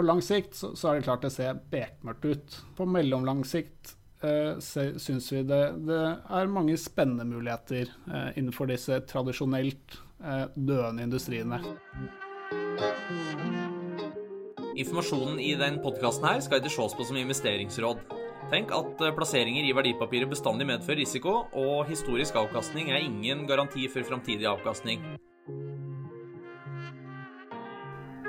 på lang sikt så, så, er det klart det ser bekmørkt ut. På mellomlang sikt eh, syns vi det, det, er mange spennende muligheter eh, innenfor disse tradisjonelt eh, døende industriene. Informasjonen i den podkasten skal ikke ses på som investeringsråd. Tenk at eh, plasseringer i verdipapiret bestandig medfører risiko, og historisk avkastning er ingen garanti for framtidig avkastning.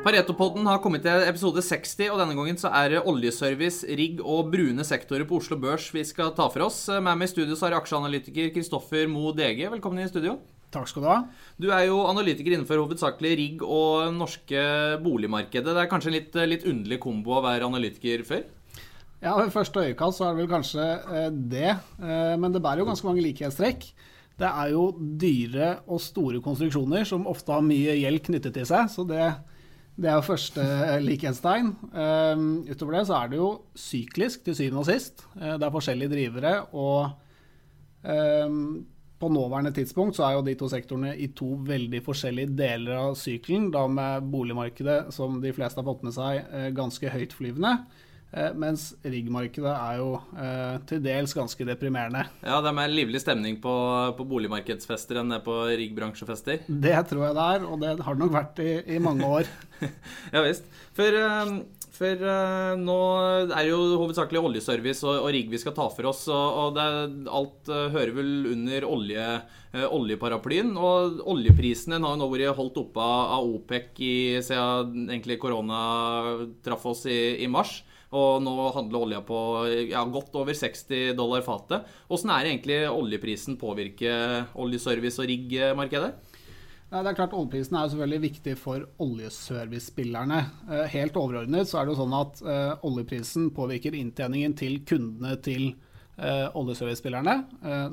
Paretopodden har kommet til episode 60, og denne gangen så er det oljeservice, rigg og brune sektorer på Oslo Børs vi skal ta for oss. Med meg i studio så har jeg aksjeanalytiker Kristoffer Mo DG. Velkommen i studio. Takk skal du ha. Du er jo analytiker innenfor hovedsakelig rigg og norske boligmarkedet. Det er kanskje en litt, litt underlig kombo å være analytiker før? Ja, ved første øyekast så er det vel kanskje eh, det, eh, men det bærer jo ganske mange likhetstrekk. Det er jo dyre og store konstruksjoner som ofte har mye gjeld knyttet til seg, så det det er jo første likhetstegn. Um, utover det så er det jo syklisk til syvende og sist. Uh, det er forskjellige drivere. Og um, på nåværende tidspunkt så er jo de to sektorene i to veldig forskjellige deler av sykelen. Da med boligmarkedet, som de fleste har fått med seg, uh, ganske høytflyvende. Eh, mens riggmarkedet er jo eh, til dels ganske deprimerende. Ja, det er mer livlig stemning på, på boligmarkedsfester enn det på riggbransjefester? Det tror jeg det er, og det har det nok vært i, i mange år. ja visst. For, eh, for uh, nå er det jo hovedsakelig oljeservice og, og rigg vi skal ta for oss, og, og det, alt uh, hører vel under olje, uh, oljeparaplyen. Og oljeprisene har jo nå vært holdt oppe av, OPEC i, siden egentlig korona traff oss i, i mars. Og nå handler olja på ja, godt over 60 dollar fatet. Åssen er det egentlig oljeprisen påvirker oljeservice- og rigg-markedet? Ja, det er klart Oljeprisen er jo selvfølgelig viktig for oljeservice-spillerne. Eh, helt overordnet så er det jo sånn at uh, oljeprisen påvirker inntjeningen til kundene til uh, oljeservice-spillerne.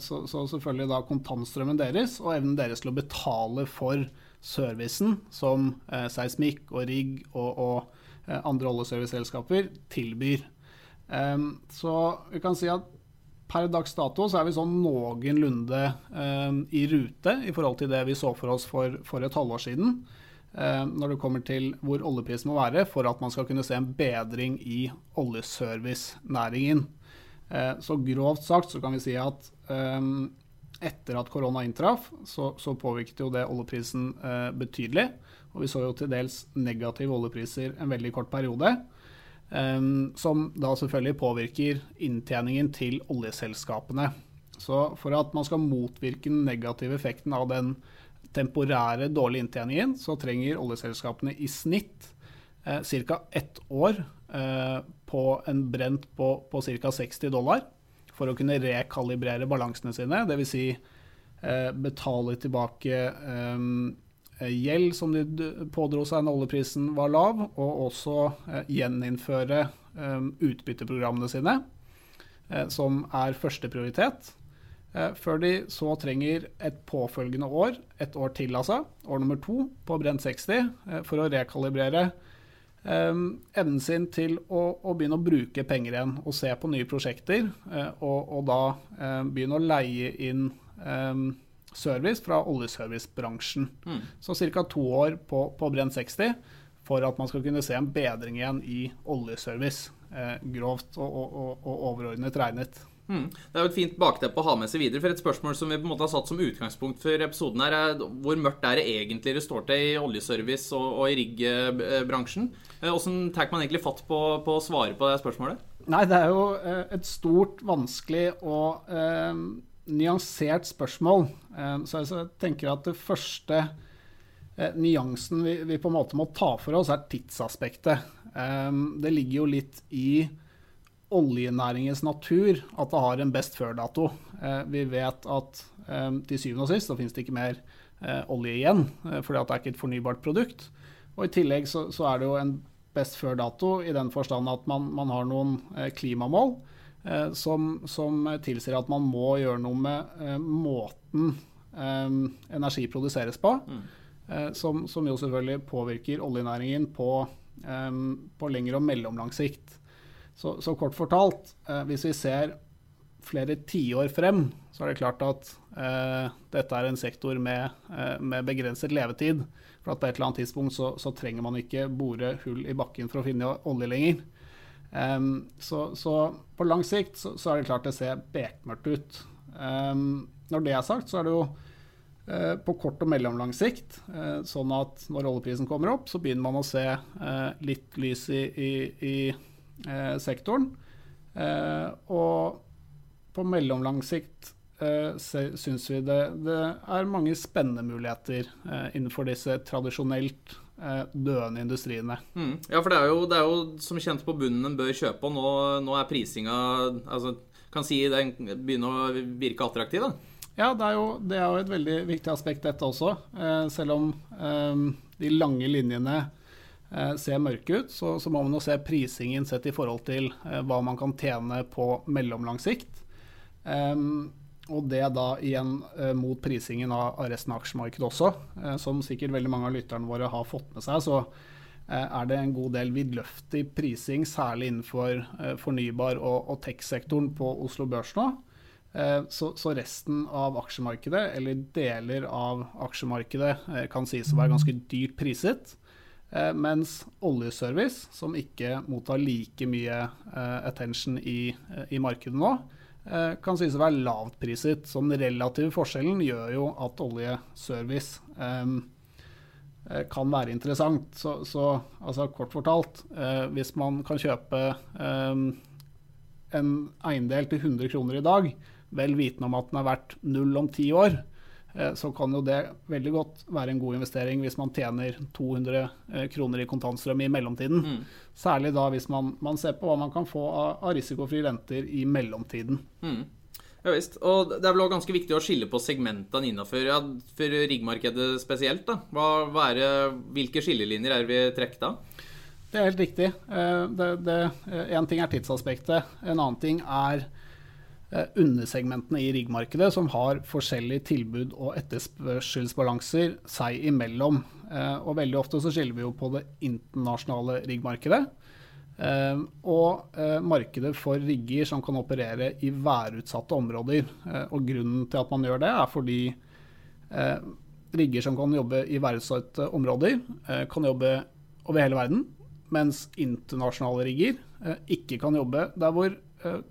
Så, så, selvfølgelig da kontantstrømmen deres og evnen deres til å betale for servicen som seismikk og rigg og, og Eh, andre oljeserviceselskaper tilbyr. Så vi kan si at per dags dato så er vi sånn noenlunde i rute i forhold til det vi så for oss for, for et halvår siden. Når det kommer til hvor oljeprisen må være for at man skal kunne se en bedring i oljeservicenæringen. Eh, så grovt sagt så kan vi si at etter at korona inntraff, så, så påvirket jo det oljeprisen eh, betydelig. Og vi så jo til dels negative oljepriser en veldig kort periode. Um, som da selvfølgelig påvirker inntjeningen til oljeselskapene. Så for at man skal motvirke den negative effekten av den temporære dårlige inntjeningen, så trenger oljeselskapene i snitt eh, ca. ett år eh, på en brent på, på ca. 60 dollar for å kunne rekalibrere balansene sine. Dvs. Si, eh, betale tilbake eh, gjeld som de pådro seg når oljeprisen var lav, og også eh, gjeninnføre eh, utbytteprogrammene sine, som er førsteprioritet. Før de så trenger et påfølgende år, et år til altså, år nummer to, på brent 60, for å rekalibrere evnen sin til å, å, begynne å bruke penger igjen og se på nye prosjekter, og, og da begynne å leie inn service fra oljeservicebransjen. Mm. Så ca. to år på, på Brenn 60 for at man skal kunne se en bedring igjen i oljeservice. Eh, grovt og, og, og, overordnet regnet. Mm. Det er jo et fint bakteppe å ha med seg videre. For et spørsmål som vi på en måte har satt som utgangspunkt for episoden her, er hvor mørkt er det egentlig det står til i oljeservice og, og i riggbransjen? Hvordan eh, tar man egentlig fatt på, på, å svare på det spørsmålet? Nei, det er jo eh, et stort, vanskelig og eh, nyansert spørsmål. Eh, så jeg tenker at det første eh, nyansen vi, vi, på en måte må ta for oss, er tidsaspektet. Eh, det ligger jo litt i oljenæringens natur at det har en best før-dato. Vi vet at til syvende og sist så finnes det ikke mer olje igjen, fordi at det er ikke et fornybart produkt. Og I tillegg så, så er det jo en best før-dato i den forstand at man, man har noen klimamål som, som, tilsier at man må gjøre noe med måten energi produseres på. Mm. Som, som, jo selvfølgelig påvirker oljenæringen på, på lengre og mellomlang sikt. Så, så, kort fortalt, hvis vi ser flere tiår frem, så er det klart at eh, dette er en sektor med, eh, med, begrenset levetid. For at på et eller annet tidspunkt så, så, trenger man ikke bore hull i bakken for å finne olje lenger. Um, så, så, på lang sikt så, så, er det klart det ser bekmørkt ut. Um, når det er sagt, så er det jo uh, på kort og mellomlang sikt uh, sånn at når oljeprisen kommer opp, så begynner man å se uh, litt lys i, i, i sektoren. og på mellomlang sikt syns vi det, det, er mange spennende muligheter innenfor disse tradisjonelt døende industriene. Mm. Ja, for det er, jo, det er, jo, som kjent på bunnen en bør kjøpe, og nå, nå er prisinga altså, Kan si den begynner å virke attraktiv? da? Ja, det er, jo, det er jo et veldig viktig aspekt, dette også. selv om de lange linjene ser mørke ut, så, så, må man jo se prisingen sett i forhold til hva man kan tjene på mellomlang sikt. Og det da igjen mot prisingen av, resten av aksjemarkedet også. Som sikkert veldig mange av lytterne våre har fått med seg, så er det en god del vidløftig prising, særlig innenfor fornybar- og, tech-sektoren på Oslo Børs nå. Så, så, resten av aksjemarkedet, eller deler av aksjemarkedet, kan sies å være ganske dyrt priset. Mens oljeservice, som ikke mottar like mye attention i, i markedet nå, Eh, kan sies å være lavt priset. Så den relative forskjellen gjør jo at oljeservice um, kan være interessant. Så, så altså kort fortalt, uh, hvis man kan kjøpe um, en eiendel til 100 kroner i dag, vel vitende om at den er verdt null om ti år, Eh, så kan jo det veldig godt være en god investering hvis man tjener 200 eh, kroner i kontantstrøm i mellomtiden. Mm. Særlig da hvis man, man, ser på hva man kan få av, av risikofrie renter i mellomtiden. Mm. Ja visst. Og det er vel også ganske viktig å skille på segmentene innafor ja, riggmarkedet spesielt. da. Hva, hva det, hvilke skillelinjer er vi trekker da? Det er helt riktig. Eh, det, det, en ting er tidsaspektet. En annen ting er Eh, undersegmentene i riggmarkedet som har forskjellige tilbud og etterspørselsbalanser seg imellom. Eh, og veldig ofte så skiller vi jo på det internasjonale riggmarkedet eh, og markedet for rigger som kan operere i værutsatte områder. Og grunnen til at man gjør det, er fordi rigger som kan jobbe i værutsatte områder, kan jobbe over hele verden, mens internasjonale rigger ikke kan jobbe der hvor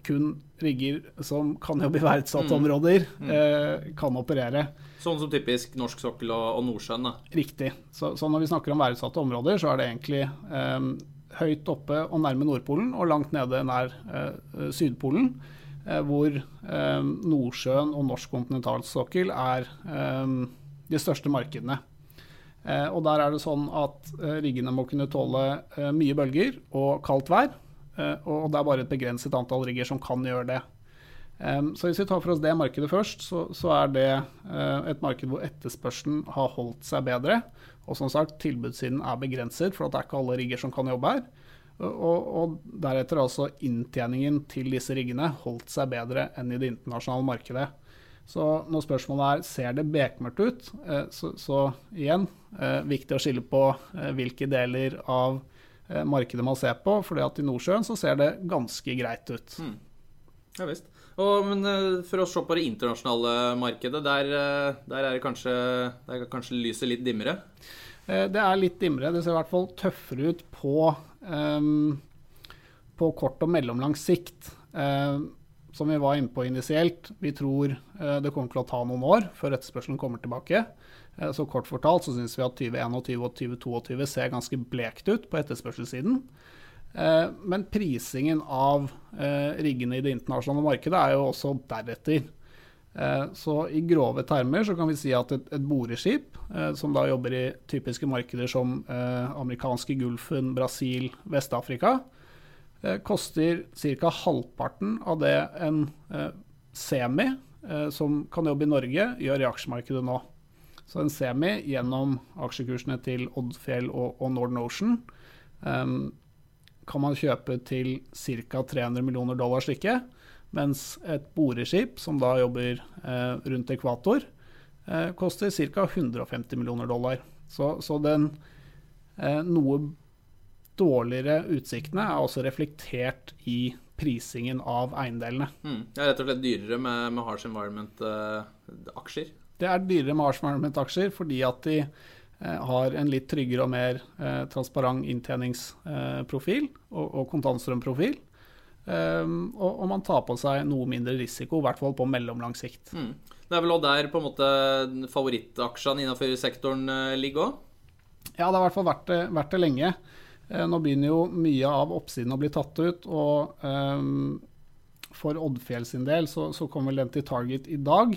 kun rigger som kan jobbe i verdsatte mm. områder, mm. eh, kan operere. Sånn som typisk norsk sokkel og, og Nordsjøen? Riktig. Så, så, når vi snakker om verdsatte områder, så er det egentlig eh, høyt oppe og nærme Nordpolen, og langt nede nær eh, Sydpolen. Eh, hvor eh, Nordsjøen og norsk kontinentalsokkel er eh, de største markedene. og der er det sånn at riggene må kunne tåle mye bølger og kaldt vær. Eh, og det er bare et begrenset antall rigger som kan gjøre det. Så hvis vi tar for oss det markedet først, så, så er det eh, et marked hvor etterspørselen har holdt seg bedre. Og som sagt, tilbudssiden er begrenset, for det er ikke alle rigger som kan jobbe her. Og, og deretter altså inntjeningen til disse riggene holdt seg bedre enn i det internasjonale markedet. Så når spørsmålet er ser det bekmørkt ut, eh, så, så igjen viktig å skille på hvilke deler av Eh, markedet man ser på. at i Nordsjøen så ser det ganske greit ut. Mm. Ja visst. Og, men eh, for å se på det internasjonale markedet, der, eh, der er det kanskje, der er kanskje lyset litt dimmere? Det er litt dimmere. Det ser i hvert fall tøffere ut på, um, på kort og mellomlang sikt. Um, som vi var inne på initielt, vi tror det kommer til å ta noen år før etterspørselen kommer tilbake. Eh, så kort fortalt så syns vi at 2021 og 2022 ser ganske blekt ut på etterspørselssiden. Eh, men prisingen av eh, riggene i det internasjonale markedet er jo også deretter. Så i grove termer så kan vi si at et, boreskip, som da jobber i typiske markeder som amerikanske Gulfen, Brasil, Vest-Afrika, koster ca. halvparten av det en semi som kan jobbe i Norge, gjør i aksjemarkedet nå. Så en semi gjennom aksjekursene til Oddfjell og, og Northern Ocean kan man kjøpe til ca. 300 millioner dollar stykket. Mens et boreskip, som da jobber eh, rundt ekvator, eh, koster ca. 150 millioner dollar. Så, så den eh, noe dårligere utsiktene er også reflektert i prisingen av eiendelene. Mm. Det er rett og slett dyrere med, med Harsh Environment-aksjer? det er dyrere med Harsh Environment-aksjer fordi at de har en litt tryggere og mer transparent inntjeningsprofil og, og kontantstrømprofil. Um, og, og, man tar på seg noe mindre risiko, i hvert fall på mellomlang sikt. Mm. Det er vel også der på en måte favorittaksjene innenfor sektoren ligger òg? Ja, det har i hvert fall vært det, vært det lenge. Eh, nå begynner jo mye av oppsiden å bli tatt ut. og um, For Oddfjell sin del så, så kom vel den til Target i dag.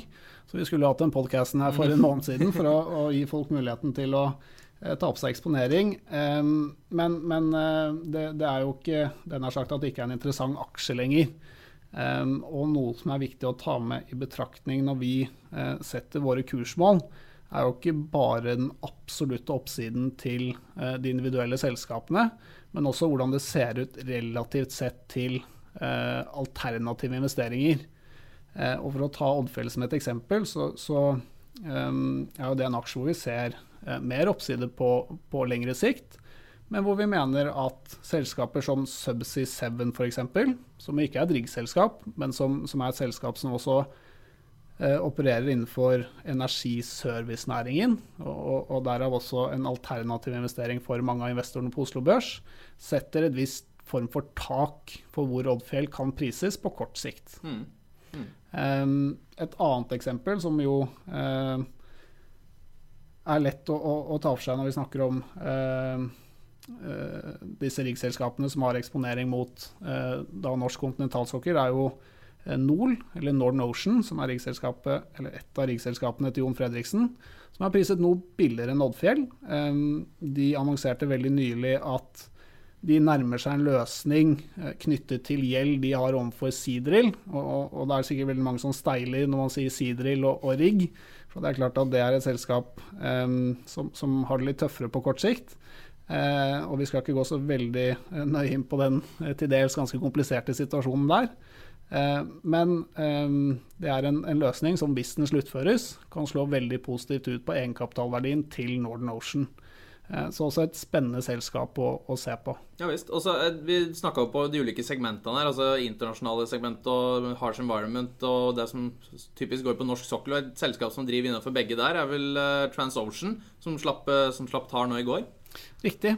Så vi skulle hatt den podkasten her for en måned siden for å, å gi folk muligheten til å eh, ta opp seg eksponering. Um, men, men uh, det, det, er jo ikke Den har sagt at det ikke er en interessant aksje lenger. Um, og noe som er viktig å ta med i betraktning når vi eh, setter våre kursmål, er jo ikke bare den absolutte oppsiden til eh, de individuelle selskapene, men også hvordan det ser ut relativt sett til eh, alternative investeringer. Eh, og For å ta Oddfjell som et eksempel, så, så er jo det en aksje hvor vi ser mer oppside på, på, lengre sikt. Men hvor vi mener at selskaper som Subsea 7 f.eks., som ikke er et riggselskap, men som, som er et selskap som også Eh, opererer innenfor energiservicenæringen, og, og derav også en alternativ investering for mange av investorene på Oslo Børs, setter et visst form for tak for hvor Oddfjell kan prises på kort sikt. Mm. Mm. Um, et annet eksempel som jo uh, er lett å, å, å, ta for seg når vi snakker om uh, uh, disse riggselskapene som har eksponering mot da norsk kontinentalsokkel, er jo Nol, eller Northern Ocean, som er eller et av riggselskapene til Jon Fredriksen, som er priset noe billigere enn Oddfjell. De annonserte veldig nylig at de nærmer seg en løsning eh, knyttet til gjeld de har overfor Seadrill. Og, og, det er sikkert veldig mange som steiler når man sier Seadrill og, og rigg. For det er klart at det er et selskap um, som, som, har det litt tøffere på kort sikt. Uh, og vi skal ikke gå så veldig nøye inn på den til dels ganske kompliserte situasjonen der. Uh, men um, det er en, en, løsning som hvis den sluttføres, kan slå veldig positivt ut på egenkapitalverdien til Northern Ocean. Eh, så også et spennende selskap å, å se på. Ja visst. Også, vi snakka på de ulike segmentene her. altså Internasjonale segment og Harsh Environment og det som typisk går på norsk sokkel. og Et selskap som driver innenfor begge der, er vel TransOcean, som slapp, som slapp tar nå i går? Riktig.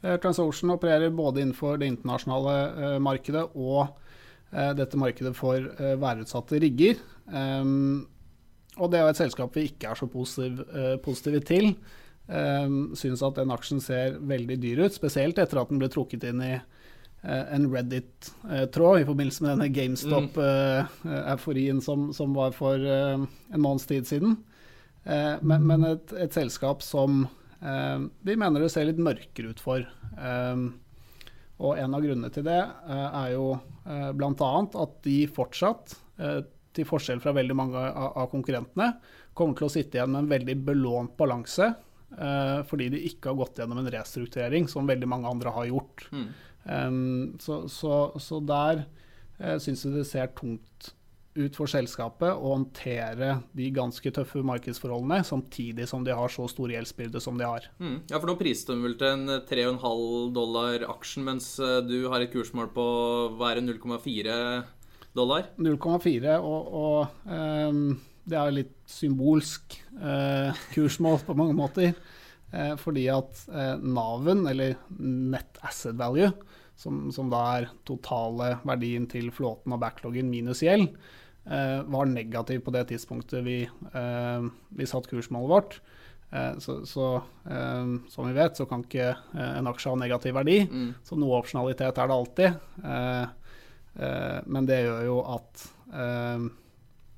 TransOcean opererer både innenfor det internasjonale markedet og Eh, dette markedet for eh, værutsatte rigger. Um, og det er et selskap vi ikke er så positiv, positive til. Um, Syns at den aksjen ser veldig dyr ut, spesielt etter at den ble trukket inn i uh, en Reddit-tråd i forbindelse med denne GameStop-euforien uh, som, som, var for en måneds tid siden. men, men et, et, selskap som vi mener det ser litt mørkere ut for. Um, og en av grunnene til det er jo Eh, Bl.a. at de fortsatt, eh, til forskjell fra veldig mange av konkurrentene, kommer til å sitte igjen med en veldig belånt balanse. Eh, fordi de ikke har gått gjennom en restrukturering, som veldig mange andre har gjort. Mm. Så, så, så, der syns jeg det ser tungt ut for selskapet å håndtere de ganske tøffe markedsforholdene, samtidig som de har så stor gjeldsbyrde som de har. Mm. Ja, for nå priste de vel til en 3,5 dollar aksjen, mens eh, du har et kursmål på hva er det, 0,4 dollar? 0,4, og, og um, det er litt symbolsk eh, kursmål på mange måter. Eh, fordi at uh, Naven, eller Net Asset Value, som, som, da er totale verdien til flåten og backloggen minus gjeld, eh, var negativ på det tidspunktet vi, eh, vi satt kursmålet vårt. Eh, så, så eh, som vi vet, så kan ikke eh, en aksje ha negativ verdi. Mm. Så noe opsjonalitet er det alltid. Eh, men det gjør jo at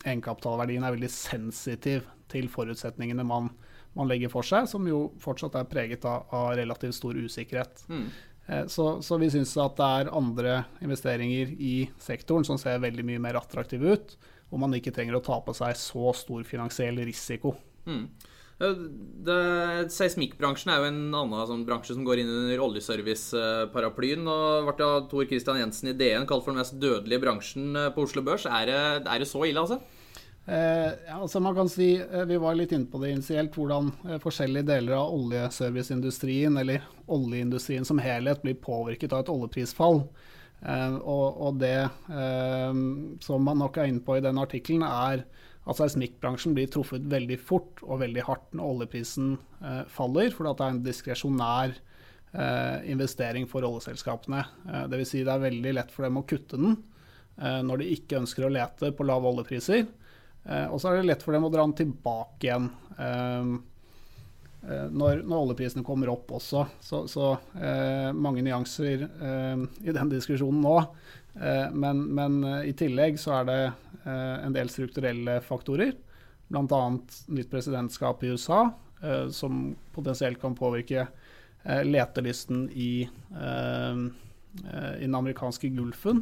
egenkapitalverdien er veldig sensitiv til forutsetningene man, man, legger for seg, som jo fortsatt er preget av, av relativt stor usikkerhet. Mm. Eh, så, så, vi syns at det er andre investeringer i sektoren som ser veldig mye mer attraktive ut, hvor man ikke trenger å ta på seg så stor finansiell risiko. Mm. Seismikkbransjen er jo en annen sånn bransje som går inn under oljeservice-paraplyen. og ble av Tor Christian Jensen i DN kalt for den mest dødelige bransjen eh, på Oslo Børs. Er det, er det så ille, altså? Eh, ja, altså man kan si, eh, Vi var litt inne på det initielt, hvordan eh, forskjellige deler av oljeserviceindustrien, eller oljeindustrien som helhet, blir påvirket av et oljeprisfall. Og, og, det som man nok er inne på i den artikkelen, er at seismikkbransjen blir truffet veldig fort og veldig hardt når oljeprisen faller, fordi det er en diskresjonær investering for oljeselskapene. Eh, Dvs. Si det er veldig lett for dem å kutte den når de ikke ønsker å lete på lave oljepriser. og så er det lett for dem å dra den tilbake igjen Eh, når, når, oljeprisene kommer opp også. Så, så eh, mange nyanser eh, i den diskusjonen nå. Eh, men, men eh, i tillegg så er det eh, en del strukturelle faktorer. Bl.a. nytt presidentskap i USA, som potensielt kan påvirke letelysten i, i den amerikanske Gulfen.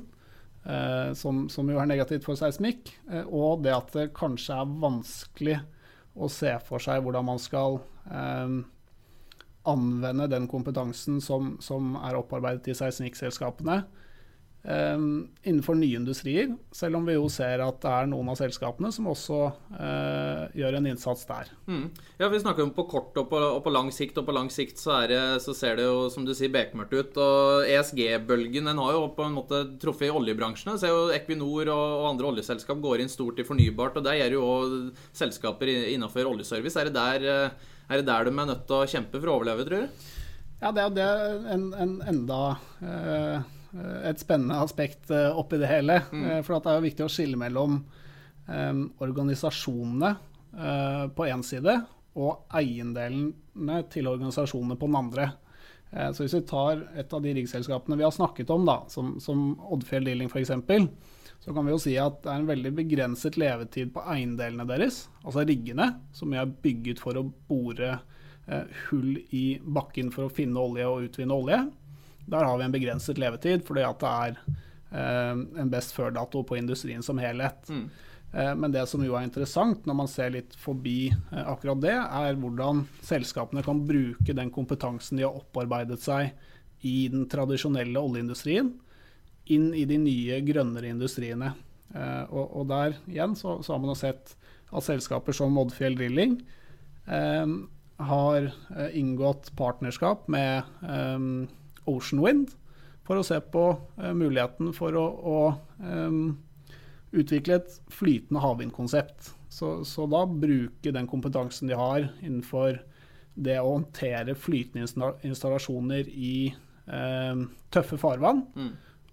Som, som, jo er negativt for seismikk. og det at det kanskje er vanskelig å se for seg hvordan man skal anvende den kompetansen som, som er opparbeidet i seismikkselskapene um, innenfor nye industrier, selv om vi jo ser at det er noen av selskapene som også uh, gjør en innsats der. Mm. Ja, Vi snakker om på kort og på, og på, lang sikt, og på lang sikt så, det, så ser det jo som du sier bekmørkt ut. og ESG-bølgen den har jo på en måte truffet i oljebransjene. Ser jo Equinor og, og, andre oljeselskap går inn stort i fornybart, og der gjør jo selskaper innenfor oljeservice. Er det der uh, er det der de er nødt til å kjempe for å overleve, tror du? Ja, det er, det en, en enda uh, et spennende aspekt uh, oppi det hele. Mm. Uh, for det er jo viktig å skille mellom um, organisasjonene på én side og eiendelene til organisasjonene på den andre. så hvis vi tar et av de riggselskapene vi har snakket om, da, som, som Oddfjell Dealing f.eks., så kan vi jo si at det er en veldig begrenset levetid på eiendelene deres, altså riggene, som er bygget for å bore eh, hull i bakken for å finne olje og utvinne olje. Der har vi en begrenset levetid, fordi at det er eh, en best før-dato på industrien som helhet. Mm. Eh, men det som jo er interessant når man ser litt forbi eh, akkurat det, er hvordan selskapene kan bruke den kompetansen de har opparbeidet seg i den tradisjonelle oljeindustrien, inn i de nye, grønnere industriene. Eh, og, og, der igjen så, så, har man sett at selskaper som Oddfjell Drilling eh, har eh, inngått partnerskap med Ocean Wind for å se på eh, muligheten for å, å eh, utvikle et flytende havvindkonsept. Så, så, da bruke den kompetansen de har innenfor det å håndtere flytende installasjoner i tøffe farvann. Mm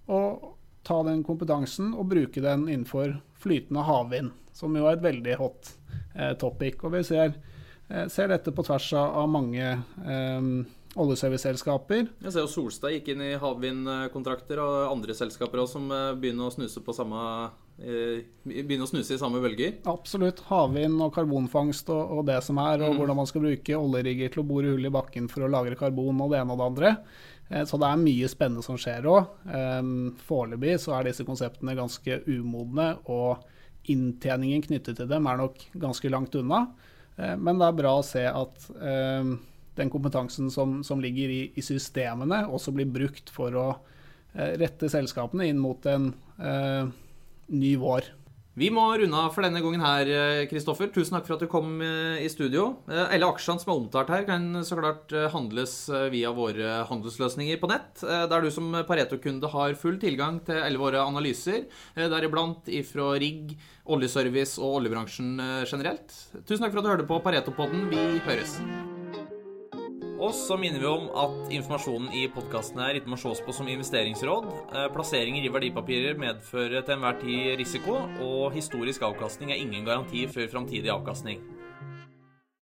og ta den kompetansen og bruke den innenfor flytende havvind, som jo er et veldig hot eh, topic. Og vi ser, eh, ser, dette på tvers av mange eh, oljeserviceselskaper. Jeg ser jo Solstad gikk inn i havvindkontrakter, og andre selskaper også som eh, begynner å snuse på samme begynne å snuse i samme bølger? Absolutt. Havvind og karbonfangst og, og, det som er, og mm. hvordan man skal bruke oljerigger til å bore hull i bakken for å lagre karbon og det ene og det andre. Eh, så det er mye spennende som skjer òg. Foreløpig så er disse konseptene ganske umodne, og inntjeningen knyttet til dem er nok ganske langt unna. Eh, men det er bra å se at den kompetansen som, som ligger i, i, systemene, også blir brukt for å eh, rette selskapene inn mot en eh, ny vår. Vi må runde av for denne gangen her, Kristoffer. Tusen takk for at du kom eh, i studio. Eh, alle aksjene som er omtalt her, kan så klart eh, handles via våre handelsløsninger på nett, der du som Pareto-kunde har full tilgang til alle våre analyser, deriblant ifra rigg, oljeservice og oljebransjen generelt. Tusen takk for at du hørte på Pareto-podden. Vi høres. Og så minner vi om at informasjonen i podkasten her ikke må ses på som investeringsråd. Eh, plasseringer i verdipapirer medfører til enhver tid risiko, og historisk avkastning er ingen garanti for framtidig avkastning.